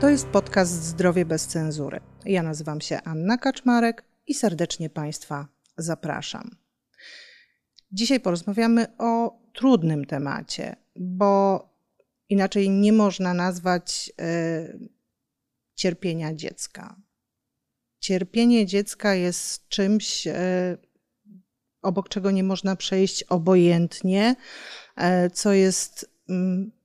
To jest podcast Zdrowie bez cenzury. Ja nazywam się Anna Kaczmarek i serdecznie Państwa zapraszam. Dzisiaj porozmawiamy o trudnym temacie, bo inaczej nie można nazwać y, cierpienia dziecka. Cierpienie dziecka jest czymś, y, obok czego nie można przejść obojętnie, y, co jest mm,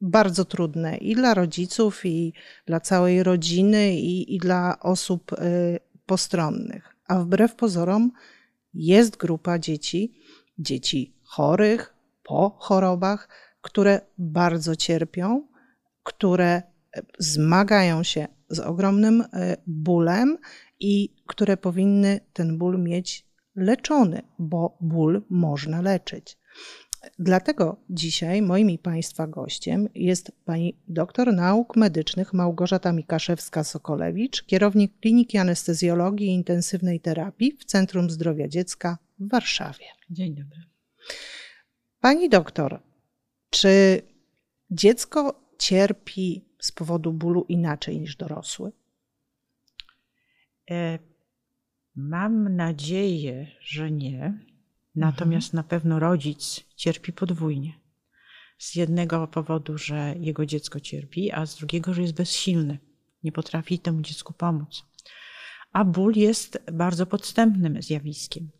bardzo trudne i dla rodziców, i dla całej rodziny, i, i dla osób y, postronnych. A wbrew pozorom jest grupa dzieci, dzieci chorych, po chorobach, które bardzo cierpią, które zmagają się z ogromnym y, bólem i które powinny ten ból mieć leczony, bo ból można leczyć. Dlatego dzisiaj moim i Państwa gościem jest pani doktor nauk medycznych Małgorzata Mikaszewska-Sokolewicz, kierownik Kliniki Anestezjologii i Intensywnej Terapii w Centrum Zdrowia Dziecka w Warszawie. Dzień dobry. Pani doktor, czy dziecko cierpi z powodu bólu inaczej niż dorosły? E, mam nadzieję, że nie. Natomiast mhm. na pewno rodzic cierpi podwójnie. Z jednego powodu, że jego dziecko cierpi, a z drugiego, że jest bezsilny, nie potrafi temu dziecku pomóc. A ból jest bardzo podstępnym zjawiskiem.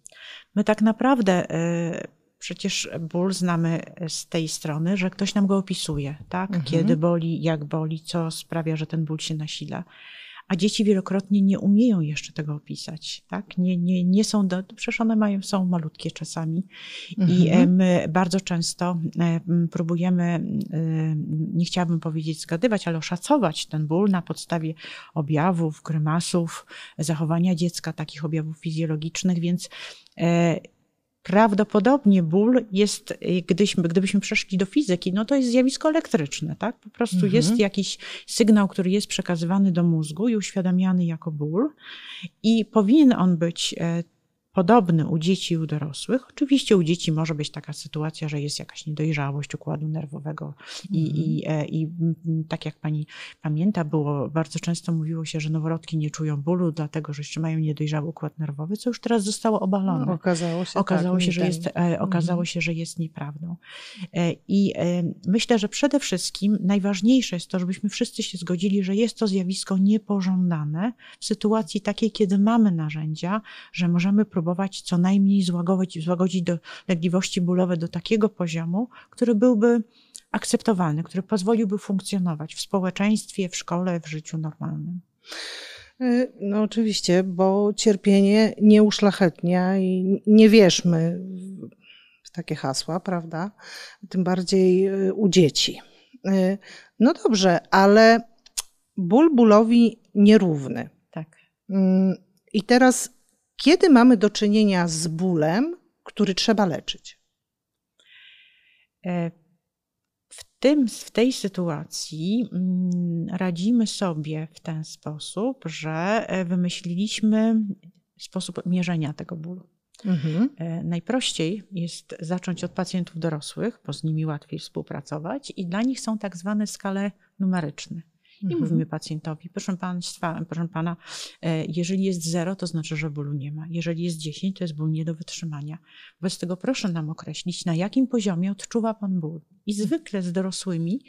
My tak naprawdę e, przecież ból znamy z tej strony, że ktoś nam go opisuje, tak? Mhm. Kiedy boli, jak boli, co sprawia, że ten ból się nasila a dzieci wielokrotnie nie umieją jeszcze tego opisać, tak? Nie, nie, nie są, do, przecież one mają, są malutkie czasami mhm. i my bardzo często próbujemy, nie chciałabym powiedzieć zgadywać, ale oszacować ten ból na podstawie objawów, grymasów, zachowania dziecka, takich objawów fizjologicznych, więc e, prawdopodobnie ból jest, y, gdybyśmy, gdybyśmy przeszli do fizyki, no to jest zjawisko elektryczne, tak? Po prostu mhm. jest jakiś sygnał, który jest przekazywany do mózgu i uświadamiany jako ból i powinien on być e, podobny u dzieci i u dorosłych. Oczywiście u dzieci może być taka sytuacja, że jest jakaś niedojrzałość układu nerwowego i, mm. i, e, i, tak jak pani pamięta, było bardzo często mówiło się, że noworodki nie czują bólu, dlatego że jeszcze mają niedojrzały układ nerwowy, co już teraz zostało obalone. No, okazało się, okazało tak, się, że jest, e, okazało mm. się, że jest nieprawdą. E, I myślę, że przede wszystkim najważniejsze jest to, żebyśmy wszyscy się zgodzili, że jest to zjawisko niepożądane w sytuacji takiej, kiedy mamy narzędzia, że możemy próbować próbować co najmniej złagodzić, złagodzić dolegliwości bólowe do takiego poziomu, który byłby akceptowalny, który pozwoliłby funkcjonować w społeczeństwie, w szkole, w życiu normalnym. E, no oczywiście, bo cierpienie nie uszlachetnia i nie wierzmy w takie hasła, prawda? Tym bardziej e, u dzieci. E, no dobrze, ale ból bólowi nierówny. Tak. Mm, I teraz kiedy mamy do czynienia z bólem, który trzeba leczyć? E, w, tym, w tej sytuacji mm, radzimy sobie w ten sposób, że e, wymyśliliśmy sposób mierzenia tego bólu. Mhm. E, najprościej jest zacząć od pacjentów dorosłych, bo z nimi łatwiej współpracować, i dla nich są tak zwane skale numeryczne. I mhm. mówimy pacjentowi, proszę państwa, proszę pana, e, jeżeli jest zero, to znaczy, że bólu nie ma. Jeżeli jest 10, to jest ból nie do wytrzymania. Wobec tego proszę nam określić, na jakim poziomie odczuwa pan ból. I zwykle z dorosłymi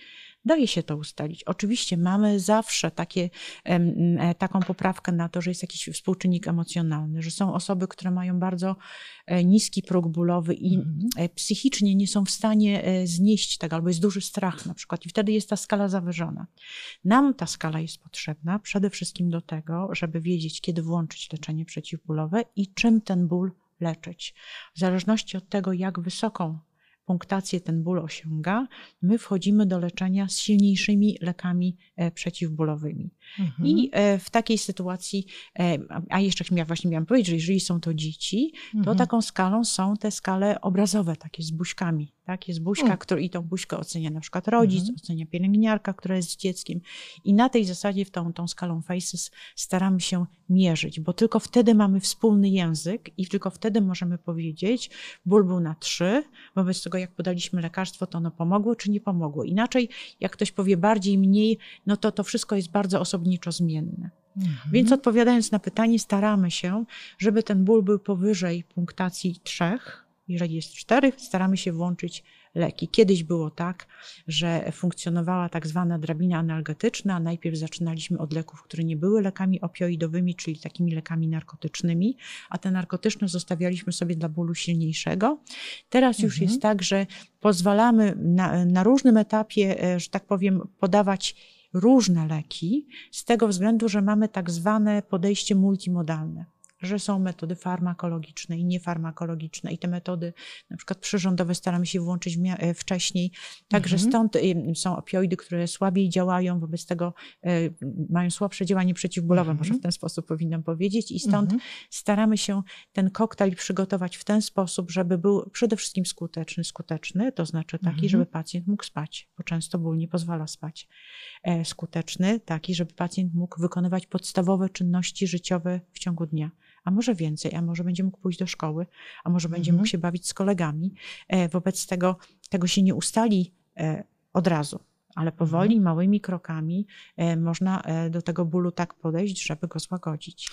Daje się to ustalić. Oczywiście mamy zawsze takie, e, taką poprawkę na to, że jest jakiś współczynnik emocjonalny, że są osoby, które mają bardzo e, niski próg bólowy i mhm. e, psychicznie nie są w stanie znieść tego, albo jest duży strach na przykład i wtedy jest ta skala zawyżona. Nam ta skala jest potrzebna przede wszystkim do tego, żeby wiedzieć, kiedy włączyć leczenie przeciwbólowe i czym ten ból leczyć. W zależności od tego, jak wysoką punktację ten ból osiąga, my wchodzimy do leczenia z silniejszymi lekami e, przeciwbólowymi. Mhm. I e, w takiej sytuacji, e, a jeszcze ja właśnie miałam powiedzieć, że jeżeli są to dzieci, to mhm. taką skalą są te skale obrazowe, takie z buźkami Tak? Jest buźka, Mm. który, i tą buźkę ocenia na przykład rodzic, Mhm. ocenia pielęgniarka, która jest z dzieckiem. I na tej zasadzie, w tą, tą skalą FACES staramy się mierzyć, bo tylko wtedy mamy wspólny język i tylko wtedy możemy powiedzieć, ból był na trzy, wobec tego jak podaliśmy lekarstwo, to ono pomogło czy nie pomogło. Inaczej, jak ktoś powie bardziej, mniej, no to to wszystko jest bardzo osobniczo zmienne. Mhm. Więc odpowiadając na pytanie, staramy się, żeby ten ból był powyżej punktacji trzech. Jeżeli jest cztery, staramy się włączyć leki. Kiedyś było tak, że funkcjonowała tak zwana drabina analgetyczna. Najpierw zaczynaliśmy od leków, które nie były lekami opioidowymi, czyli takimi lekami narkotycznymi, a te narkotyczne zostawialiśmy sobie dla bólu silniejszego. Teraz już Mhm. jest tak, że pozwalamy na, na różnym etapie, e, że tak powiem, podawać różne leki, z tego względu, że mamy tak zwane podejście multimodalne, że są metody farmakologiczne i niefarmakologiczne i te metody na przykład przyrządowe staramy się włączyć e, wcześniej. Także Mhm. stąd y, są opioidy, które słabiej działają, wobec tego y, mają słabsze działanie przeciwbólowe, Mhm. może w ten sposób powinnam powiedzieć i stąd Mhm. staramy się ten koktajl przygotować w ten sposób, żeby był przede wszystkim skuteczny, skuteczny, to znaczy taki, Mhm. żeby pacjent mógł spać, bo często ból nie pozwala spać. E, skuteczny, taki, żeby pacjent mógł wykonywać podstawowe czynności życiowe w ciągu dnia. A może więcej, a może będzie mógł pójść do szkoły, a może będzie Mhm. mógł się bawić z kolegami. E, wobec tego tego się nie ustali e, od razu, ale powoli, Mhm. małymi krokami e, można do tego bólu tak podejść, żeby go złagodzić.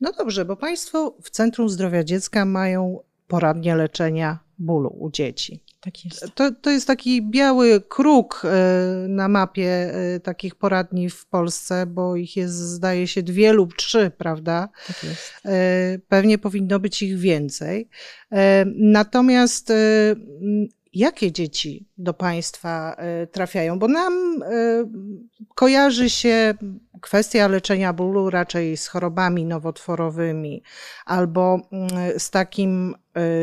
No dobrze, bo Państwo w Centrum Zdrowia Dziecka mają poradnie leczenia bólu u dzieci. Tak jest. To, to jest taki biały kruk e, na mapie e, takich poradni w Polsce, bo ich jest, zdaje się, dwie lub trzy, prawda? Tak jest. E, Pewnie powinno być ich więcej. Natomiast jakie dzieci do Państwa e, trafiają? Bo nam e, kojarzy się kwestia leczenia bólu raczej z chorobami nowotworowymi albo mm, z takim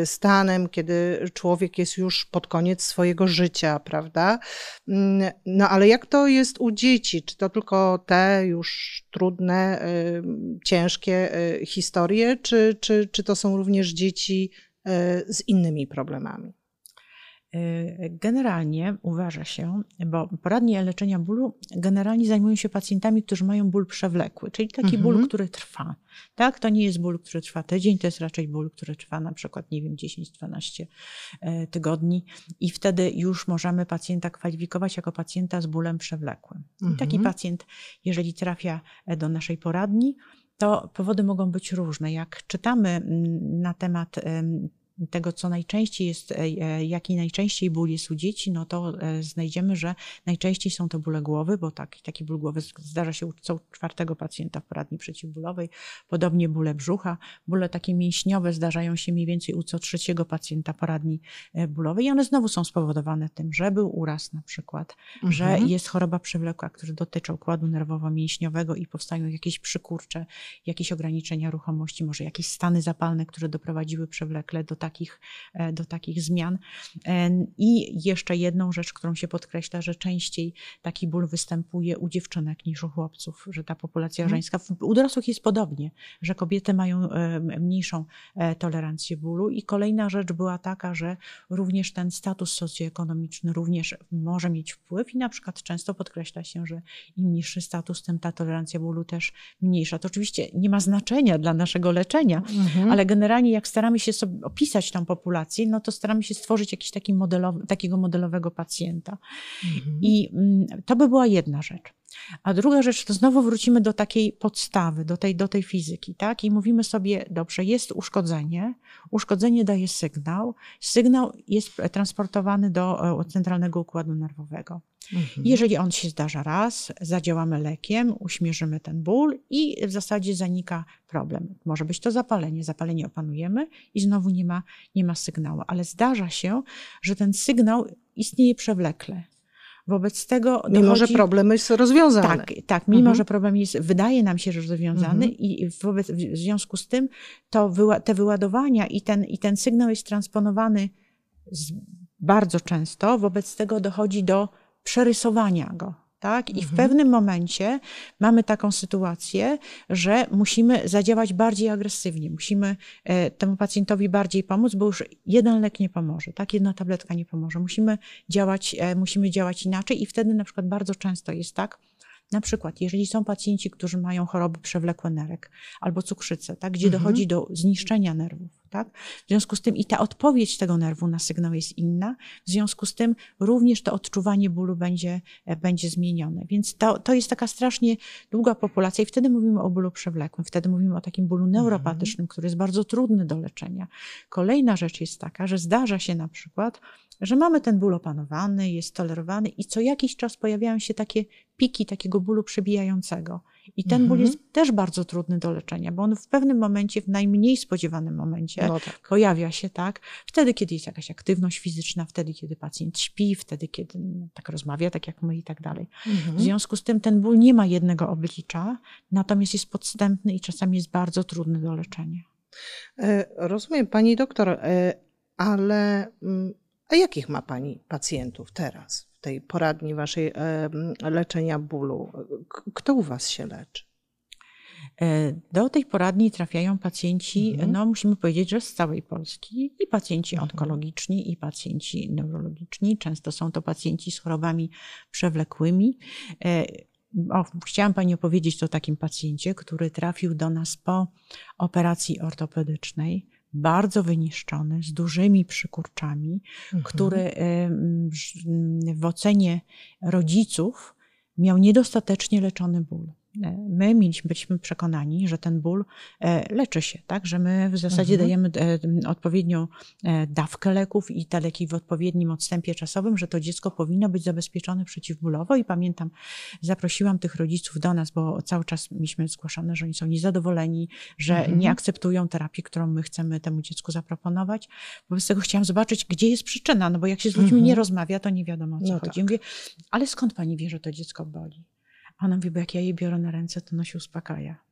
stanem, kiedy człowiek jest już pod koniec swojego życia, prawda? Mm, No ale jak to jest u dzieci? Czy to tylko te już trudne, ciężkie historie, czy, czy, czy to są również dzieci z innymi problemami? Y, Generalnie uważa się, bo poradnie leczenia bólu generalnie zajmują się pacjentami, którzy mają ból przewlekły, czyli taki Mhm. ból, który trwa. Tak, to nie jest ból, który trwa tydzień, to jest raczej ból, który trwa na przykład, nie wiem, 10-12 e, tygodni i wtedy już możemy pacjenta kwalifikować jako pacjenta z bólem przewlekłym. I taki Mhm. pacjent, jeżeli trafia e, do naszej poradni, to powody mogą być różne. Jak czytamy na temat em, tego, co najczęściej jest, e, e, jaki najczęściej ból jest u dzieci, no to e, znajdziemy, że najczęściej są to bóle głowy, bo taki, taki ból głowy zdarza się u co czwartego pacjenta w poradni przeciwbólowej. Podobnie bóle brzucha, bóle takie mięśniowe zdarzają się mniej więcej u co trzeciego pacjenta poradni bólowej i one znowu są spowodowane tym, że był uraz na przykład, że Mhm. jest choroba przewlekła, która dotyczy układu nerwowo-mięśniowego i powstają jakieś przykurcze, jakieś ograniczenia ruchomości, może jakieś stany zapalne, które doprowadziły przewlekle do takich, e, do takich zmian. E, I jeszcze jedną rzecz, którą się podkreśla, że częściej taki ból występuje u dziewczynek niż u chłopców, że ta populacja Mhm. żeńska, u dorosłych jest podobnie, że kobiety mają e, mniejszą tolerancję bólu. I kolejna rzecz była taka, że również ten status socjoekonomiczny również może mieć wpływ i na przykład często podkreśla się, że im niższy status, tym ta tolerancja bólu też mniejsza. To oczywiście nie ma znaczenia dla naszego leczenia, Mhm. ale generalnie jak staramy się sobie opisać tą populację, no to staramy się stworzyć jakiś taki modelowy, takiego modelowego pacjenta. Mhm. I mm, to by była jedna rzecz. A druga rzecz, to znowu wrócimy do takiej podstawy, do tej, do tej fizyki, tak? I mówimy sobie, dobrze, jest uszkodzenie, uszkodzenie daje sygnał, sygnał jest transportowany do e, centralnego układu nerwowego. Mhm. Jeżeli on się zdarza raz, zadziałamy lekiem, uśmierzymy ten ból i w zasadzie zanika problem. Może być to zapalenie, zapalenie opanujemy i znowu nie ma, nie ma sygnału, ale zdarza się, że ten sygnał istnieje przewlekle. Wobec tego Mimo, że problem jest rozwiązany. Tak, tak. Mimo, Mhm. że problem jest, wydaje nam się, że rozwiązany Mhm. i wobec, w związku z tym to wyła, te wyładowania i ten, i ten sygnał jest transponowany z, bardzo często, wobec tego dochodzi do przerysowania go. Tak? I w Mhm. pewnym momencie mamy taką sytuację, że musimy zadziałać bardziej agresywnie. Musimy e, temu pacjentowi bardziej pomóc, bo już jeden lek nie pomoże, tak? Jedna tabletka nie pomoże. Musimy działać, e, musimy działać inaczej i wtedy na przykład bardzo często jest tak, na przykład, jeżeli są pacjenci, którzy mają choroby przewlekłe nerek albo cukrzycę, tak, gdzie Mhm. dochodzi do zniszczenia nerwów, tak, w związku z tym i ta odpowiedź tego nerwu na sygnał jest inna, w związku z tym również to odczuwanie bólu będzie, e, będzie zmienione. Więc to, to jest taka strasznie długa populacja i wtedy mówimy o bólu przewlekłym, wtedy mówimy o takim bólu neuropatycznym, który jest bardzo trudny do leczenia. Kolejna rzecz jest taka, że zdarza się na przykład, że mamy ten ból opanowany, jest tolerowany i co jakiś czas pojawiają się takie piki takiego bólu przebijającego. I ten ból Mhm. jest też bardzo trudny do leczenia, bo on w pewnym momencie, w najmniej spodziewanym momencie, No tak. pojawia się tak, wtedy, kiedy jest jakaś aktywność fizyczna, wtedy, kiedy pacjent śpi, wtedy, kiedy no, tak rozmawia, tak jak my i tak dalej. W Mhm. związku z tym ten ból nie ma jednego oblicza, natomiast jest podstępny i czasami jest bardzo trudny do leczenia. E, Rozumiem, pani doktor, e, ale mm, a jakich ma pani pacjentów teraz w tej poradni waszej leczenia bólu? Kto u was się leczy? E, Do tej poradni trafiają pacjenci, Mhm. no musimy powiedzieć, że z całej Polski i pacjenci Mhm. onkologiczni, i pacjenci neurologiczni. Często są to pacjenci z chorobami przewlekłymi. E, O, chciałam Pani opowiedzieć o takim pacjencie, który trafił do nas po operacji ortopedycznej, bardzo wyniszczony, z dużymi przykurczami, Mhm. który ż- w ocenie rodziców miał niedostatecznie leczony ból. E, My mieliśmy, byliśmy przekonani, że ten ból e, leczy się, tak? że my w zasadzie Mhm. dajemy e, odpowiednią dawkę leków i te leki w odpowiednim odstępie czasowym, że to dziecko powinno być zabezpieczone przeciwbólowo. I pamiętam, zaprosiłam tych rodziców do nas, bo cały czas mieliśmy zgłaszane, że oni są niezadowoleni, że Mhm. nie akceptują terapii, którą my chcemy temu dziecku zaproponować. Wobec tego chciałam zobaczyć, gdzie jest przyczyna, no bo jak się z ludźmi Mhm. nie rozmawia, to nie wiadomo o co No chodzi. tak. Mówię, ale skąd pani wie, że to dziecko boli? Ona mówi, bo jak ja je biorę na ręce, to ono się uspokaja.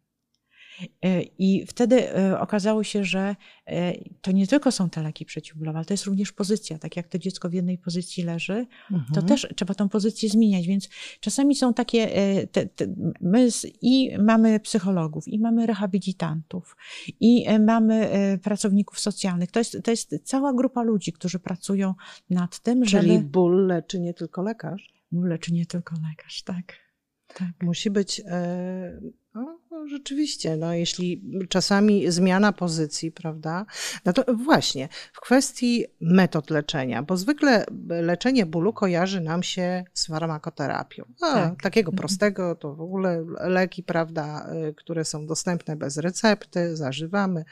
E, I wtedy e, okazało się, że e, to nie tylko są te leki przeciwbólowe, ale to jest również pozycja. Tak jak to dziecko w jednej pozycji leży, to Mhm. też trzeba tą pozycję zmieniać, więc czasami są takie, te, te, my z, i mamy psychologów, i mamy rehabilitantów, i mamy pracowników socjalnych. To jest, to jest cała grupa ludzi, którzy pracują nad tym, Czyli żeby... ból leczy nie tylko lekarz. Leczy nie tylko lekarz, tak. Tak. Musi być, e, no, no, rzeczywiście, no, jeśli czasami zmiana pozycji, prawda? No to właśnie, w kwestii metod leczenia, bo zwykle leczenie bólu kojarzy nam się z farmakoterapią. A, Tak. Takiego Mhm. prostego, to w ogóle leki, prawda, e, które są dostępne bez recepty, zażywamy,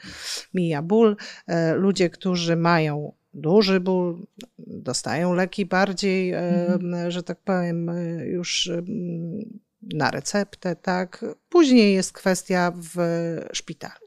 mija ból. E, Ludzie, którzy mają duży ból, dostają leki bardziej, Mhm. że tak powiem, już mm, na receptę, tak. Później jest kwestia w szpitalu.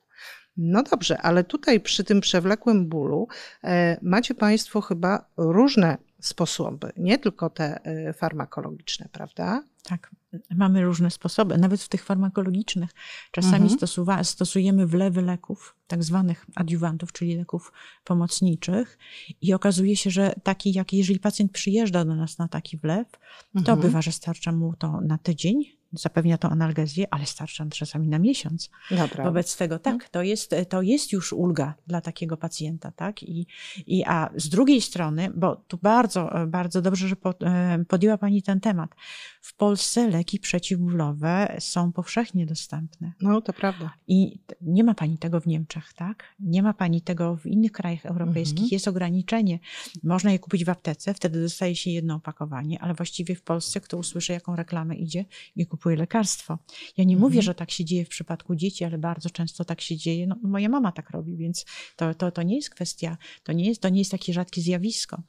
No dobrze, ale tutaj przy tym przewlekłym bólu e, macie Państwo chyba różne sposoby, nie tylko te e, farmakologiczne, prawda? Tak, mamy różne sposoby. Nawet w tych farmakologicznych czasami Mhm. stosuwa, stosujemy wlewy leków, tak zwanych adiuwantów, czyli leków pomocniczych. I okazuje się, że taki, jak jeżeli pacjent przyjeżdża do nas na taki wlew, to Mhm. bywa, że starcza mu to na tydzień, zapewnia to analgezję, ale starcza czasami na miesiąc. Dobra. Wobec tego tak, to jest, to jest już ulga dla takiego pacjenta, tak? I, i, a z drugiej strony, bo tu bardzo, bardzo dobrze, że e, podjęła Pani ten temat. W Polsce leki przeciwbólowe są powszechnie dostępne. No to prawda. I nie ma pani tego w Niemczech, tak? Nie ma pani tego w innych krajach europejskich. Mhm. Jest ograniczenie. Można je kupić w aptece, wtedy dostaje się jedno opakowanie, ale właściwie w Polsce, kto usłyszy, jaką reklamę idzie i kupuje lekarstwo. Ja nie Mhm. mówię, że tak się dzieje w przypadku dzieci, ale bardzo często tak się dzieje. No, moja mama tak robi, więc to, to, to nie jest kwestia, to nie jest, to nie jest takie rzadkie zjawisko.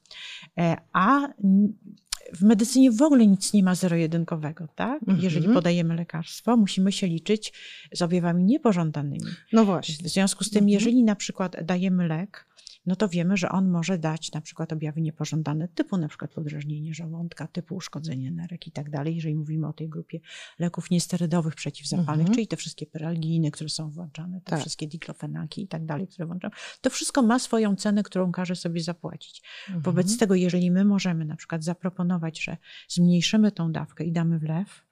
E, A w medycynie w ogóle nic nie ma zero-jedynkowego, tak? Mhm. Jeżeli podajemy lekarstwo, musimy się liczyć z objawami niepożądanymi. No właśnie. W związku z tym, Mhm. jeżeli na przykład dajemy lek, no to wiemy, że on może dać na przykład objawy niepożądane, typu na przykład podrażnienie żołądka, typu uszkodzenie nerek i tak dalej, jeżeli mówimy o tej grupie leków niesterydowych przeciwzapalnych, Mhm. czyli te wszystkie peralginy, które są włączane, te Tak. wszystkie diklofenaki i tak dalej, które włączamy. To wszystko ma swoją cenę, którą każe sobie zapłacić. Wobec Mhm. tego, jeżeli my możemy na przykład zaproponować, że zmniejszymy tą dawkę i damy wlew,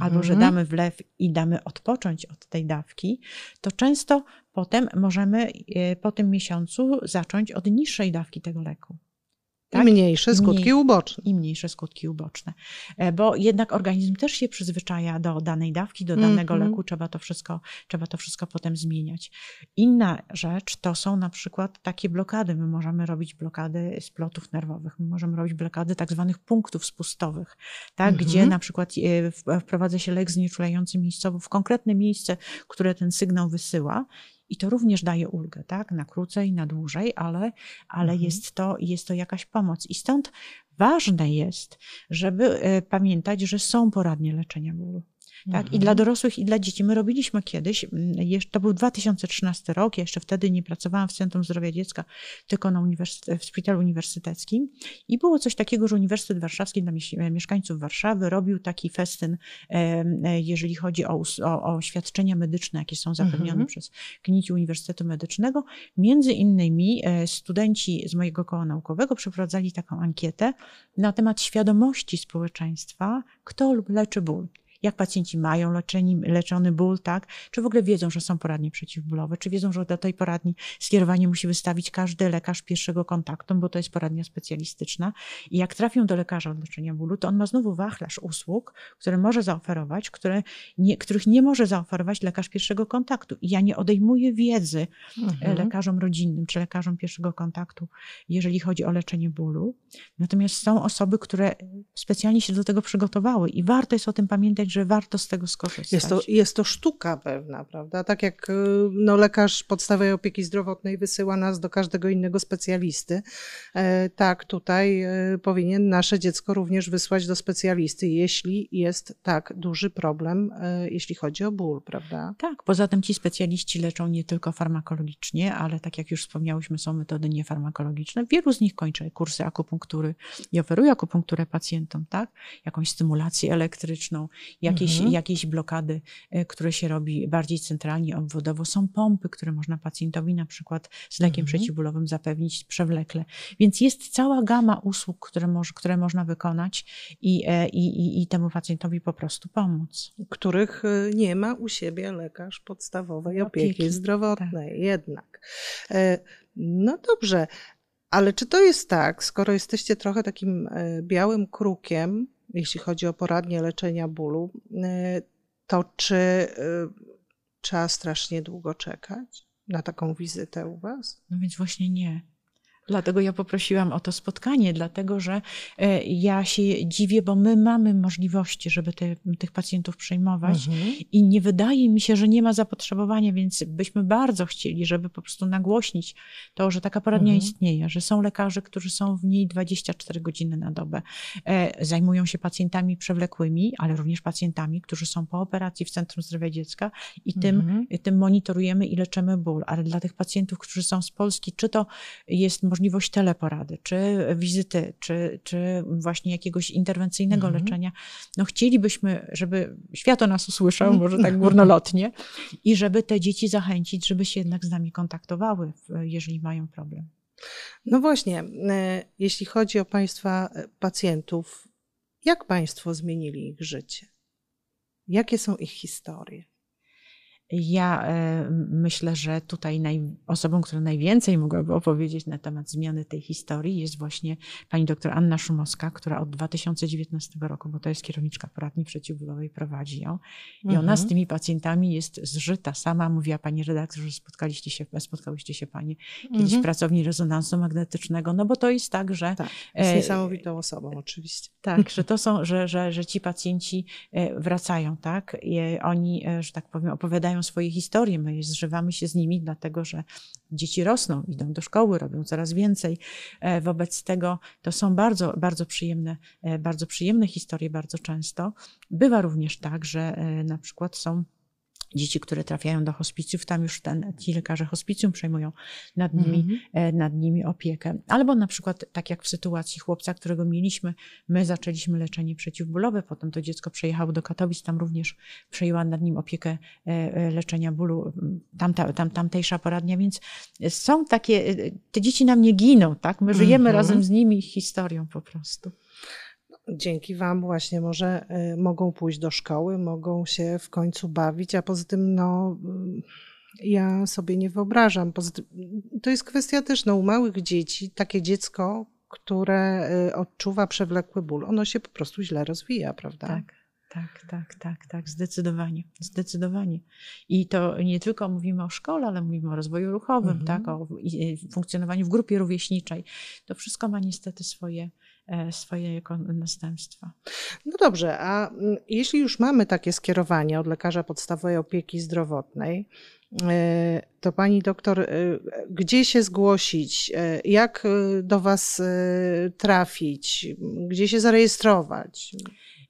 albo że Mhm. damy wlew i damy odpocząć od tej dawki, to często potem możemy e, po tym miesiącu zacząć od niższej dawki tego leku. I tak? mniejsze skutki Mniej- uboczne. I mniejsze skutki uboczne. E, Bo jednak organizm też się przyzwyczaja do danej dawki, do danego Mhm. leku, trzeba to, wszystko, trzeba to wszystko potem zmieniać. Inna rzecz to są na przykład takie blokady. My możemy robić blokady splotów nerwowych, my możemy robić blokady tak zwanych punktów spustowych, tak? Mhm. gdzie na przykład e, wprowadza się lek znieczulający miejscowo w konkretne miejsce, które ten sygnał wysyła. I to również daje ulgę, tak? Na krócej, na dłużej, ale, ale Mhm. jest, to, jest to jakaś pomoc. I stąd ważne jest, żeby e, pamiętać, że są poradnie leczenia bólu. Tak? I Mhm. dla dorosłych, i dla dzieci. My robiliśmy kiedyś, to był 2013 rok, ja jeszcze wtedy nie pracowałam w Centrum Zdrowia Dziecka, tylko na uniwersyte- w szpitalu uniwersyteckim. I było coś takiego, że Uniwersytet Warszawski dla mieś- mieszkańców Warszawy robił taki festyn, e, jeżeli chodzi o, o, o świadczenia medyczne, jakie są zapewnione Mhm. przez kliniki Uniwersytetu Medycznego. Między innymi e, studenci z mojego koła naukowego przeprowadzali taką ankietę na temat świadomości społeczeństwa, kto leczy ból. Jak pacjenci mają leczeni, leczony ból, tak? Czy w ogóle wiedzą, że są poradnie przeciwbólowe? Czy wiedzą, że do tej poradni skierowanie musi wystawić każdy lekarz pierwszego kontaktu, bo to jest poradnia specjalistyczna. I jak trafią do lekarza od leczenia bólu, to on ma znowu wachlarz usług, które może zaoferować, które nie, których nie może zaoferować lekarz pierwszego kontaktu. I ja nie odejmuję wiedzy Mhm. lekarzom rodzinnym czy lekarzom pierwszego kontaktu, jeżeli chodzi o leczenie bólu. Natomiast są osoby, które specjalnie się do tego przygotowały i warto jest o tym pamiętać, że warto z tego skorzystać. Jest to, jest to sztuka pewna, prawda? Tak jak y, no, lekarz podstawowej opieki zdrowotnej wysyła nas do każdego innego specjalisty, e, tak tutaj e, powinien nasze dziecko również wysłać do specjalisty, jeśli jest tak duży problem, e, jeśli chodzi o ból, prawda? Tak, poza tym ci specjaliści leczą nie tylko farmakologicznie, ale tak jak już wspomniałyśmy, są metody niefarmakologiczne. Wielu z nich kończy kursy akupunktury i oferuje akupunkturę pacjentom, tak? Jakąś stymulację elektryczną, jakieś, Mhm. jakieś blokady, e, które się robi bardziej centralnie, obwodowo. Są pompy, które można pacjentowi na przykład z lekiem Mhm. przeciwbólowym zapewnić przewlekle. Więc jest cała gama usług, które, moż, które można wykonać i, e, i, i, i temu pacjentowi po prostu pomóc. których y, nie ma u siebie lekarz podstawowej opieki, Opieki, zdrowotnej jednak. E, No dobrze, ale czy to jest tak, skoro jesteście trochę takim e, białym krukiem, jeśli chodzi o poradnie leczenia bólu, e, to czy e, trzeba strasznie długo czekać na taką wizytę u was? No więc właśnie nie. Dlatego ja poprosiłam o to spotkanie, dlatego że e, ja się dziwię, bo my mamy możliwości, żeby te, tych pacjentów przyjmować Mhm. i nie wydaje mi się, że nie ma zapotrzebowania, więc byśmy bardzo chcieli, żeby po prostu nagłośnić to, że taka poradnia Mhm. istnieje, że są lekarze, którzy są w niej 24 godziny na dobę. E, Zajmują się pacjentami przewlekłymi, ale również pacjentami, którzy są po operacji w Centrum Zdrowia Dziecka i tym Mhm. tym monitorujemy i leczymy ból, ale dla tych pacjentów, którzy są z Polski, czy to jest możliwość teleporady, czy wizyty, czy, czy właśnie jakiegoś interwencyjnego Mhm. leczenia, no chcielibyśmy, żeby świat o nas usłyszał, może tak górnolotnie, i żeby te dzieci zachęcić, żeby się jednak z nami kontaktowały, jeżeli mają problem. No właśnie, e, jeśli chodzi o Państwa e, pacjentów, jak Państwo zmienili ich życie? Jakie są ich historie? Ja e, myślę, że tutaj naj, osobą, która najwięcej mogłaby opowiedzieć na temat zmiany tej historii jest właśnie pani doktor Anna Szumowska, która od 2019 roku, bo to jest kierowniczka poradni przeciwbólowej, prowadzi ją. I ona Mhm. z tymi pacjentami jest zżyta. Sama mówiła pani redaktor, że spotkaliście się, spotkałyście się pani kiedyś Mhm. w pracowni rezonansu magnetycznego, no bo to jest tak, że Tak, jest e, niesamowitą osobą oczywiście. tak, że to są, że, że, że ci pacjenci e, wracają, tak? I oni, e, że tak powiem, opowiadają swoje historie. My zżywamy się z nimi, dlatego że dzieci rosną, idą do szkoły, robią coraz więcej. E, Wobec tego to są bardzo, bardzo przyjemne, e, bardzo przyjemne historie bardzo często. Bywa również tak, że e, na przykład są dzieci, które trafiają do hospicjów, tam już ten, ci lekarze hospicjum przejmują nad nimi, e, nad nimi opiekę. Albo na przykład, tak jak w sytuacji chłopca, którego mieliśmy, my zaczęliśmy leczenie przeciwbólowe, potem to dziecko przejechało do Katowic, tam również przejęła nad nim opiekę e, e, leczenia bólu tamta, tam, tamtejsza poradnia, więc są takie, te dzieci nam nie giną, tak? My żyjemy Mhm. razem z nimi ich historią po prostu. Dzięki Wam właśnie może y, mogą pójść do szkoły, mogą się w końcu bawić, a poza tym no y, ja sobie nie wyobrażam. Tym, to jest kwestia też no, u małych dzieci, takie dziecko, które y, odczuwa przewlekły ból, ono się po prostu źle rozwija, prawda? Tak, tak, tak, tak, tak, zdecydowanie, zdecydowanie. I to nie tylko mówimy o szkole, ale mówimy o rozwoju ruchowym, Mhm. tak, o funkcjonowaniu w grupie rówieśniczej. To wszystko ma niestety swoje, swoje kon- następstwa. No dobrze, a mm, jeśli już mamy takie skierowanie od lekarza podstawowej opieki zdrowotnej, e, to pani doktor, e, gdzie się zgłosić, e, jak e, do was e, trafić, gdzie się zarejestrować?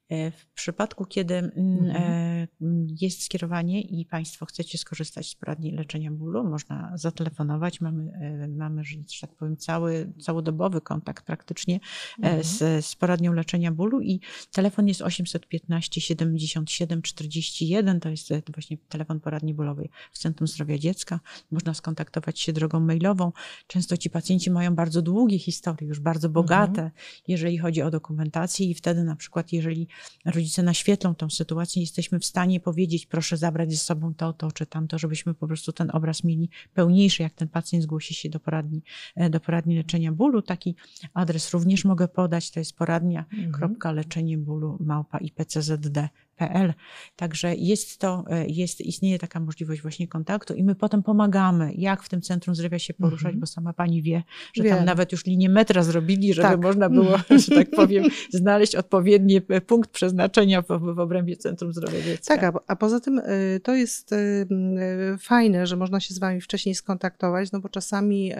E, W przypadku, kiedy mm, Mhm. e, mm, jest skierowanie i Państwo chcecie skorzystać z poradni leczenia bólu, można zatelefonować. Mamy, e, mamy że tak powiem, cały, całodobowy kontakt praktycznie Mhm. z, z poradnią leczenia bólu i telefon jest 815 77 41. To jest właśnie telefon poradni bólowej w Centrum Zdrowia Dziecka. Można skontaktować się drogą mailową. Często ci pacjenci mają bardzo długie historie, już bardzo bogate, jeżeli chodzi o dokumentację i wtedy na przykład, jeżeli rodzice naświetlą tą sytuację, jesteśmy w stanie powiedzieć, proszę zabrać ze sobą to, to czy tamto, żebyśmy po prostu ten obraz mieli pełniejszy, jak ten pacjent zgłosi się do poradni, e, do poradni leczenia bólu. Taki adres również mogę podać, to jest poradnia leczenie bólu małpa ipczzd.pl. Także jest to, e, jest, istnieje taka możliwość właśnie kontaktu i my potem pomagamy, jak w tym Centrum Zdrowia się poruszać, Mhm. bo sama pani wie, że Wiem. tam nawet już linię metra zrobili, żeby Tak. można było, że tak powiem, znaleźć odpowiedni e, punkt przeznaczenia w, w obrębie Centrum Zdrowia Dziecka. Tak, a, a poza tym y, to jest y, fajne, że można się z Wami wcześniej skontaktować, no bo czasami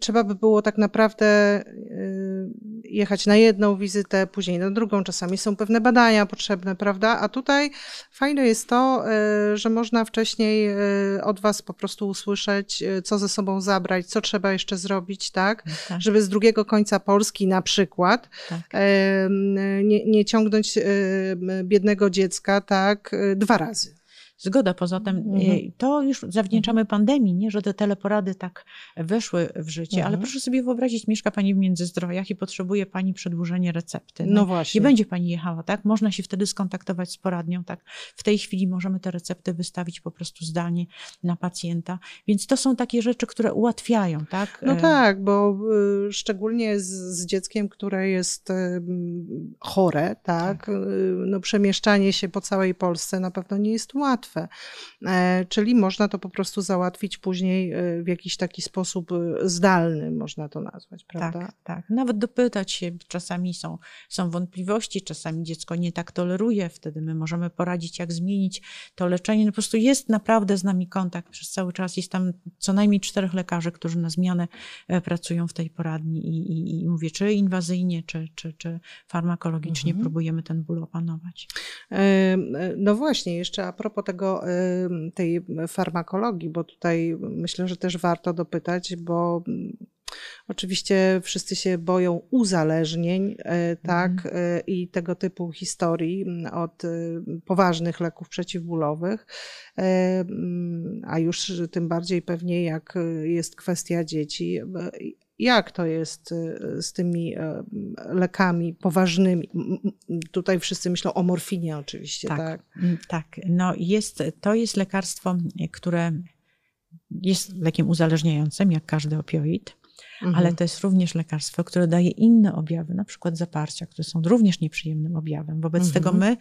trzeba by było tak naprawdę y, jechać na jedną wizytę, później na drugą. Czasami są pewne badania potrzebne, prawda? A tutaj fajne jest to, y, że można wcześniej y, od Was po prostu usłyszeć, co ze sobą zabrać, co trzeba jeszcze zrobić, tak? Tak, Żeby z drugiego końca Polski na przykład tak. nie, nie ciągnąć biednego dziecka tak dwa razy. Zgoda, poza tym Mhm. e, to już zawdzięczamy pandemii, nie, że te teleporady tak weszły w życie, ale Mhm. proszę sobie wyobrazić, mieszka Pani w Międzyzdrojach i potrzebuje Pani przedłużenie recepty. No właśnie. Nie będzie Pani jechała, tak? Można się wtedy skontaktować z poradnią, tak? W tej chwili możemy te recepty wystawić po prostu zdalnie na pacjenta, więc to są takie rzeczy, które ułatwiają, tak? No E, tak, bo y, szczególnie z, z dzieckiem, które jest chore, tak, y, no przemieszczanie się po całej Polsce na pewno nie jest łatwe. E, Czyli można to po prostu załatwić później e, w jakiś taki sposób e, zdalny, można to nazwać, prawda? Tak, tak. Nawet dopytać się, czasami są, są wątpliwości, czasami dziecko nie tak toleruje, wtedy my możemy poradzić, jak zmienić to leczenie. No po prostu jest naprawdę z nami kontakt przez cały czas. Jest tam co najmniej czterech lekarzy, którzy na zmianę pracują w tej poradni i, i, i mówię, czy inwazyjnie, czy, czy, czy farmakologicznie Mhm. próbujemy ten ból opanować. No właśnie, jeszcze a propos tego, em, tej farmakologii, bo tutaj myślę, że też warto dopytać, bo mm, oczywiście wszyscy się boją uzależnień, e, tak, e, i tego typu historii mm, od e, poważnych leków przeciwbólowych, e, mm, a już tym bardziej pewnie jak e, jest kwestia dzieci. Jak to jest e, z tymi e, lekami poważnymi? Tutaj wszyscy myślą o morfinie oczywiście, tak? Tak. Mm, Tak, no jest, to jest lekarstwo, które jest lekiem uzależniającym, jak każdy opioid, Mhm. ale to jest również lekarstwo, które daje inne objawy, na przykład zaparcia, które są również nieprzyjemnym objawem. Wobec Mhm. tego my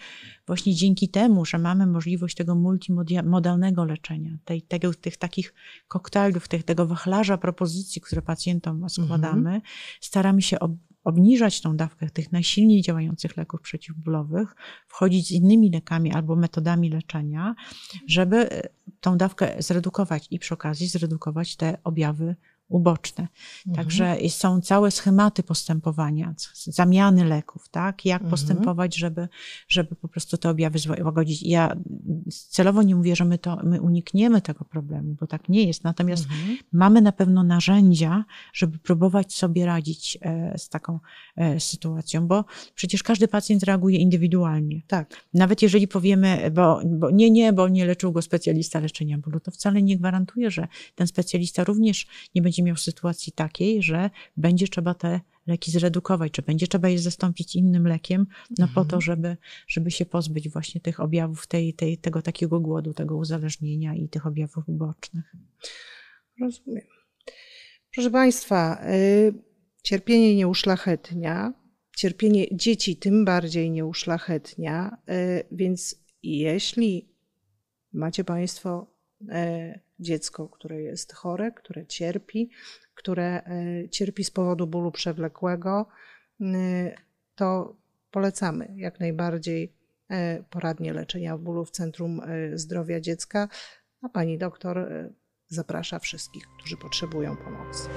właśnie dzięki temu, że mamy możliwość tego multimodalnego leczenia, tej, tego, tych takich koktajlów, tych, tego wachlarza propozycji, które pacjentom składamy, staramy się ob, obniżać tą dawkę tych najsilniej działających leków przeciwbólowych, wchodzić z innymi lekami albo metodami leczenia, żeby e, tą dawkę zredukować i przy okazji zredukować te objawy uboczne. Mhm. Także są całe schematy postępowania, zamiany leków, tak? Jak Mhm. postępować, żeby, żeby po prostu te objawy zła- łagodzić. Ja celowo nie mówię, że my, to, my unikniemy tego problemu, bo tak nie jest. Natomiast Mhm. mamy na pewno narzędzia, żeby próbować sobie radzić e, z taką e, sytuacją, bo przecież każdy pacjent reaguje indywidualnie. Tak. Nawet jeżeli powiemy, bo, bo nie, nie, bo nie leczył go specjalista leczenia bólu, to wcale nie gwarantuje, że ten specjalista również nie będzie miał sytuacji takiej, że będzie trzeba te leki zredukować, czy będzie trzeba je zastąpić innym lekiem, no po to, żeby, żeby się pozbyć właśnie tych objawów, tej, tej, tego takiego głodu, tego uzależnienia i tych objawów ubocznych. Rozumiem. Proszę Państwa, y, cierpienie nie uszlachetnia, cierpienie dzieci tym bardziej nie uszlachetnia, y, więc jeśli macie Państwo y, dziecko, które jest chore, które cierpi, które y, cierpi z powodu bólu przewlekłego, to polecamy jak najbardziej y, poradnie leczenia bólu w Centrum y, Zdrowia Dziecka, a Pani doktor zaprasza wszystkich, którzy potrzebują pomocy.